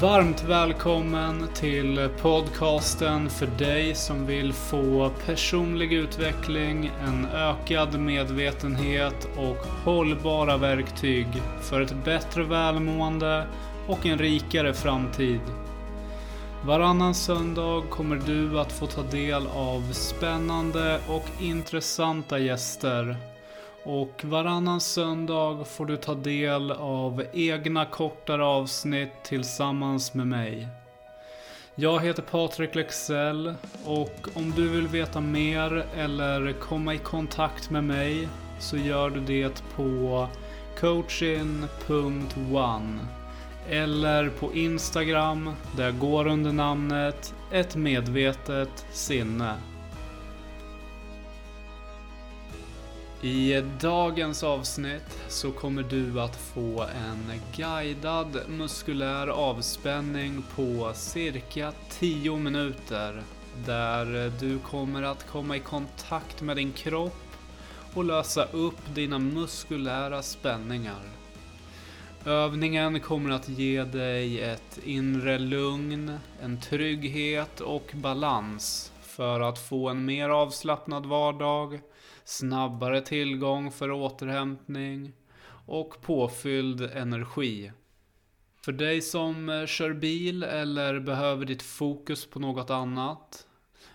Varmt välkommen till podcasten för dig som vill få personlig utveckling, en ökad medvetenhet och hållbara verktyg för ett bättre välmående och en rikare framtid. Varannan söndag kommer du att få ta del av spännande och intressanta gäster och varannan söndag får du ta del av egna kortare avsnitt tillsammans med mig. Jag heter Patrik Lexell och om du vill veta mer eller komma i kontakt med mig så gör du det på coachin.one eller på Instagram där jag går under namnet ett medvetet sinne. I dagens avsnitt så kommer du att få en guidad muskulär avspänning på cirka 10 minuter. Där du kommer att komma i kontakt med din kropp och lösa upp dina muskulära spänningar. Övningen kommer att ge dig ett inre lugn, en trygghet och balans för att få en mer avslappnad vardag snabbare tillgång för återhämtning och påfylld energi. För dig som eh, kör bil eller behöver ditt fokus på något annat,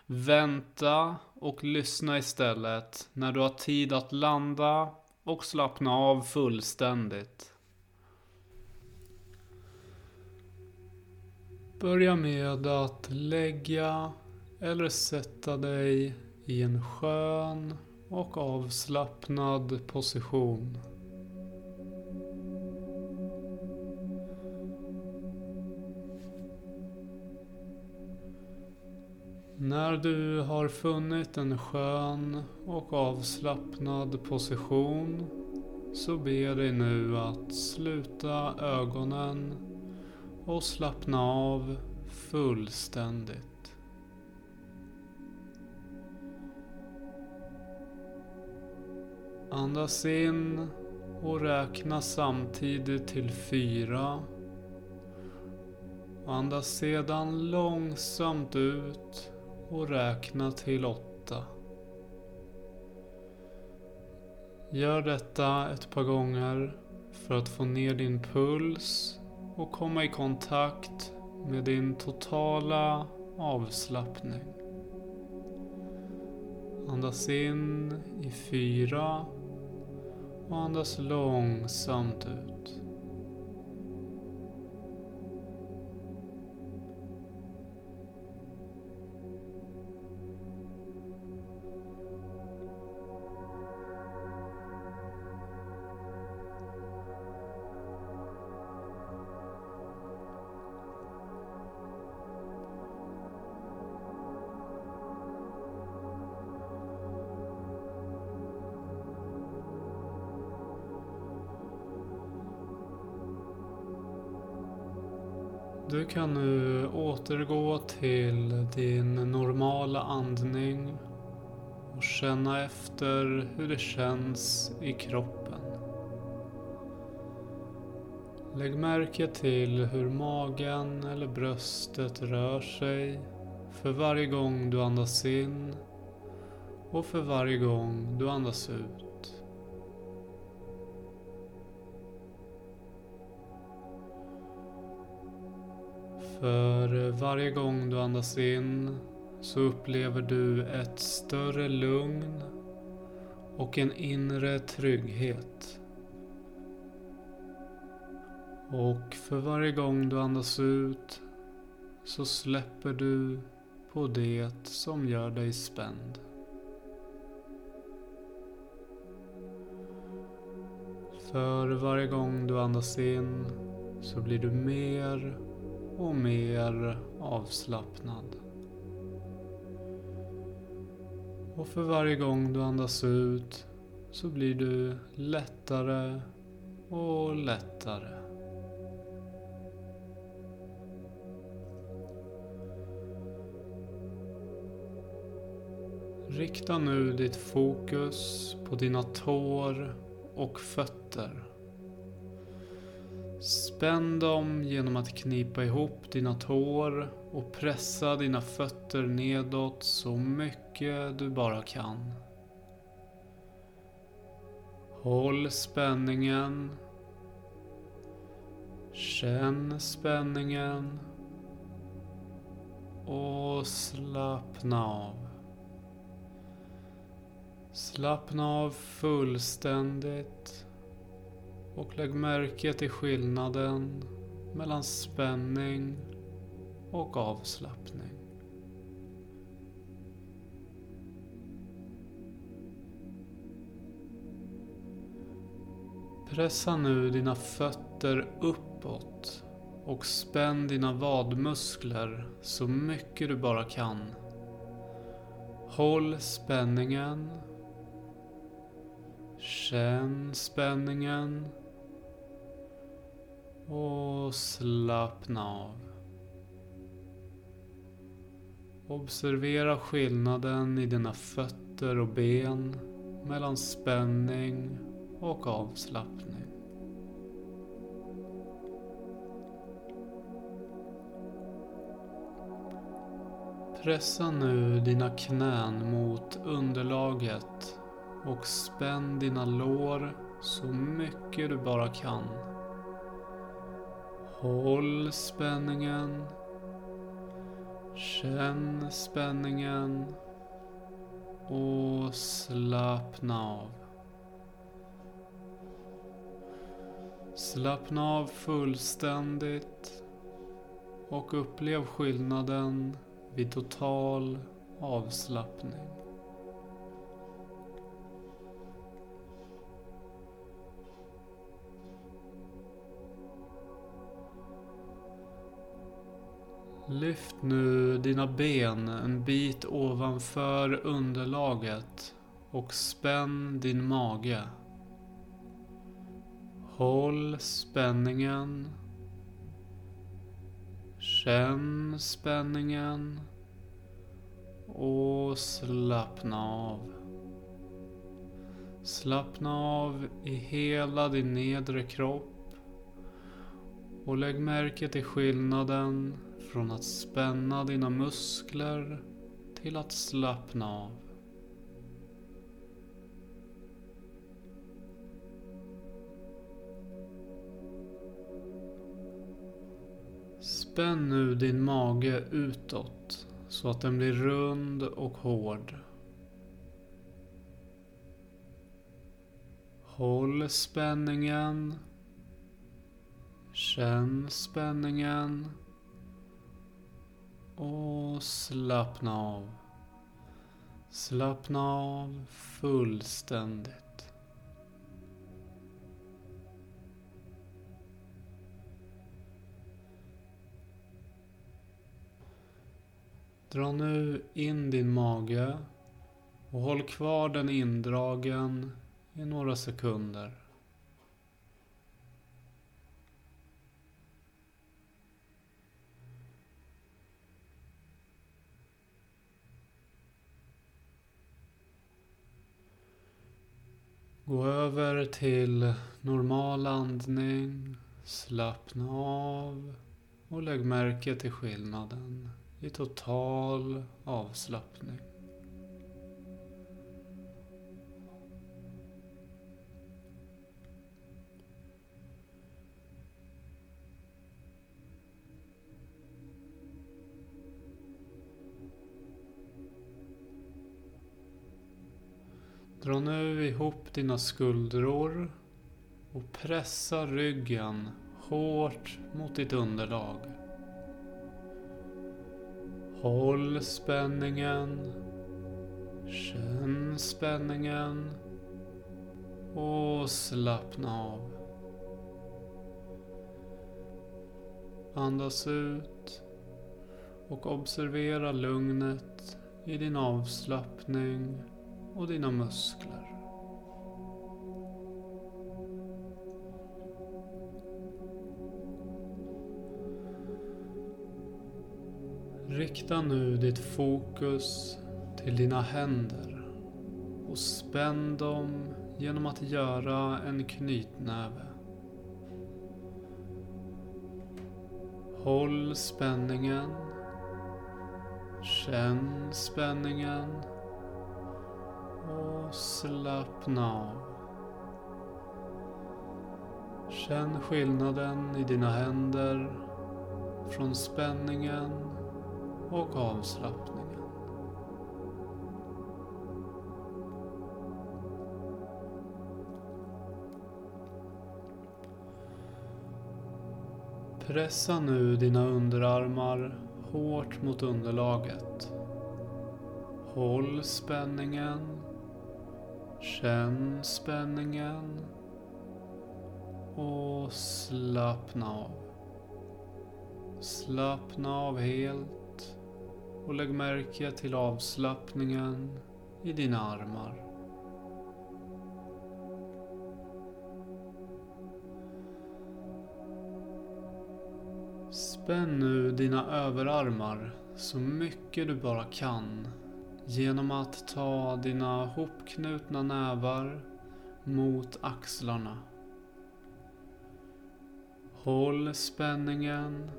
vänta och lyssna istället när du har tid att landa och slappna av fullständigt. Börja med att lägga eller sätta dig i en skön och avslappnad position. När du har funnit en skön och avslappnad position så ber jag dig nu att sluta ögonen och slappna av fullständigt. Andas in och räkna samtidigt till fyra. Andas sedan långsamt ut och räkna till åtta. Gör detta ett par gånger för att få ner din puls och komma i kontakt med din totala avslappning. Andas in i fyra och andas långsamt ut. Du kan nu återgå till din normala andning och känna efter hur det känns i kroppen. Lägg märke till hur magen eller bröstet rör sig för varje gång du andas in och för varje gång du andas ut. För varje gång du andas in så upplever du ett större lugn och en inre trygghet. Och för varje gång du andas ut så släpper du på det som gör dig spänd. För varje gång du andas in så blir du mer och mer avslappnad. Och för varje gång du andas ut så blir du lättare och lättare. Rikta nu ditt fokus på dina tår och fötter. Spänn dem genom att knipa ihop dina tår och pressa dina fötter nedåt så mycket du bara kan. Håll spänningen. Känn spänningen. Och slappna av. Slappna av fullständigt och lägg märke till skillnaden mellan spänning och avslappning. Pressa nu dina fötter uppåt och spänn dina vadmuskler så mycket du bara kan. Håll spänningen. Känn spänningen. Och slappna av. Observera skillnaden i dina fötter och ben mellan spänning och avslappning. Pressa nu dina knän mot underlaget och spänn dina lår så mycket du bara kan. Håll spänningen. Känn spänningen. Och slappna av. Slappna av fullständigt och upplev skillnaden vid total avslappning. Lyft nu dina ben en bit ovanför underlaget och spänn din mage. Håll spänningen. Känn spänningen. Och slappna av. Slappna av i hela din nedre kropp. Och lägg märke till skillnaden från att spänna dina muskler till att slappna av. Spänn nu din mage utåt så att den blir rund och hård. Håll spänningen. Känn spänningen. Och slappna av. Slappna av fullständigt. Dra nu in din mage och håll kvar den indragen i några sekunder. Gå över till normal andning, slappna av och lägg märke till skillnaden i total avslappning. Dra nu ihop dina skuldror och pressa ryggen hårt mot ditt underlag. Håll spänningen. Känn spänningen. Och slappna av. Andas ut och observera lugnet i din avslappning och dina muskler. Rikta nu ditt fokus till dina händer och spänn dem genom att göra en knytnäve. Håll spänningen. Känn spänningen. Och slappna av. Känn skillnaden i dina händer från spänningen och avslappningen. Pressa nu dina underarmar hårt mot underlaget. Håll spänningen. Känn spänningen. Och slappna av. Slappna av helt och lägg märke till avslappningen i dina armar. Spänn nu dina överarmar så mycket du bara kan genom att ta dina hopknutna nävar mot axlarna. Håll spänningen.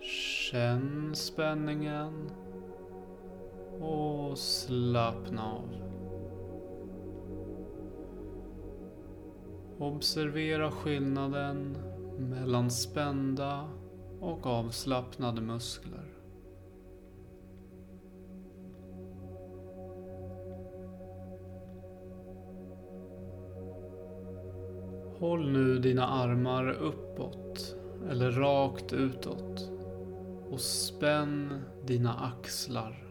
Känn spänningen. Och slappna av. Observera skillnaden mellan spända och avslappnade muskler. Håll nu dina armar uppåt eller rakt utåt och spänn dina axlar.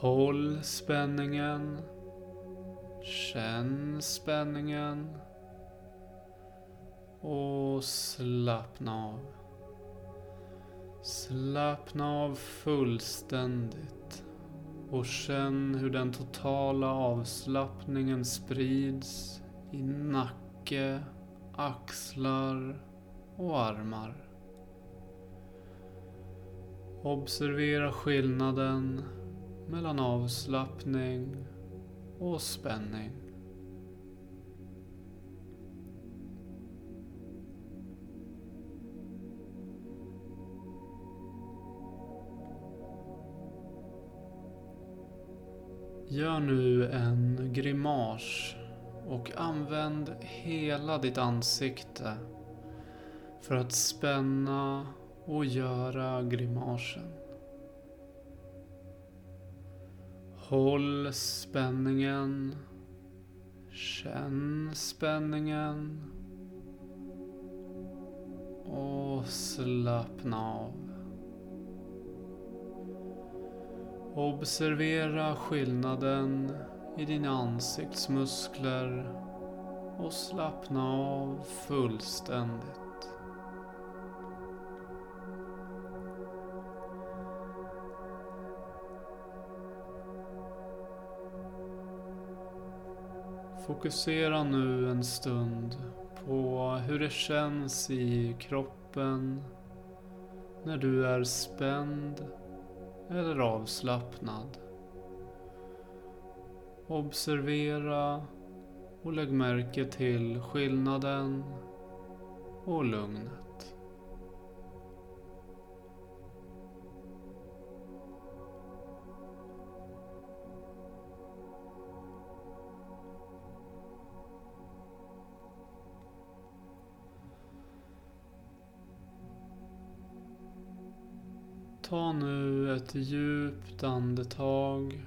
Håll spänningen Känn spänningen. Och slappna av. Slappna av fullständigt. Och känn hur den totala avslappningen sprids i nacke, axlar och armar. Observera skillnaden mellan avslappning och spänning. Gör nu en grimas och använd hela ditt ansikte för att spänna och göra grimasen. Håll spänningen. Känn spänningen. Och slappna av. Observera skillnaden i dina ansiktsmuskler och slappna av fullständigt. Fokusera nu en stund på hur det känns i kroppen när du är spänd eller avslappnad. Observera och lägg märke till skillnaden och lugnet. Ta nu ett djupt andetag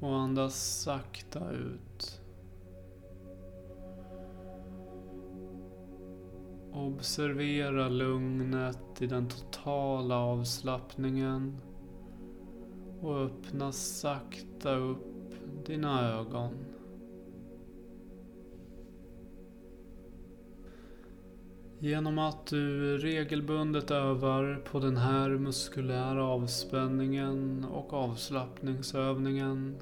och andas sakta ut. Observera lugnet i den totala avslappningen och öppna sakta upp dina ögon. Genom att du regelbundet övar på den här muskulära avspänningen och avslappningsövningen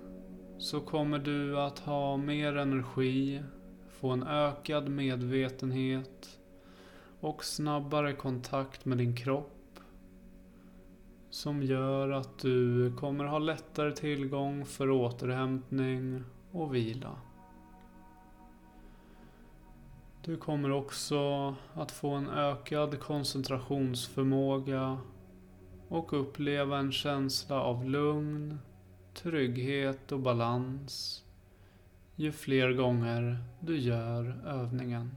så kommer du att ha mer energi, få en ökad medvetenhet och snabbare kontakt med din kropp som gör att du kommer ha lättare tillgång för återhämtning och vila. Du kommer också att få en ökad koncentrationsförmåga och uppleva en känsla av lugn, trygghet och balans ju fler gånger du gör övningen.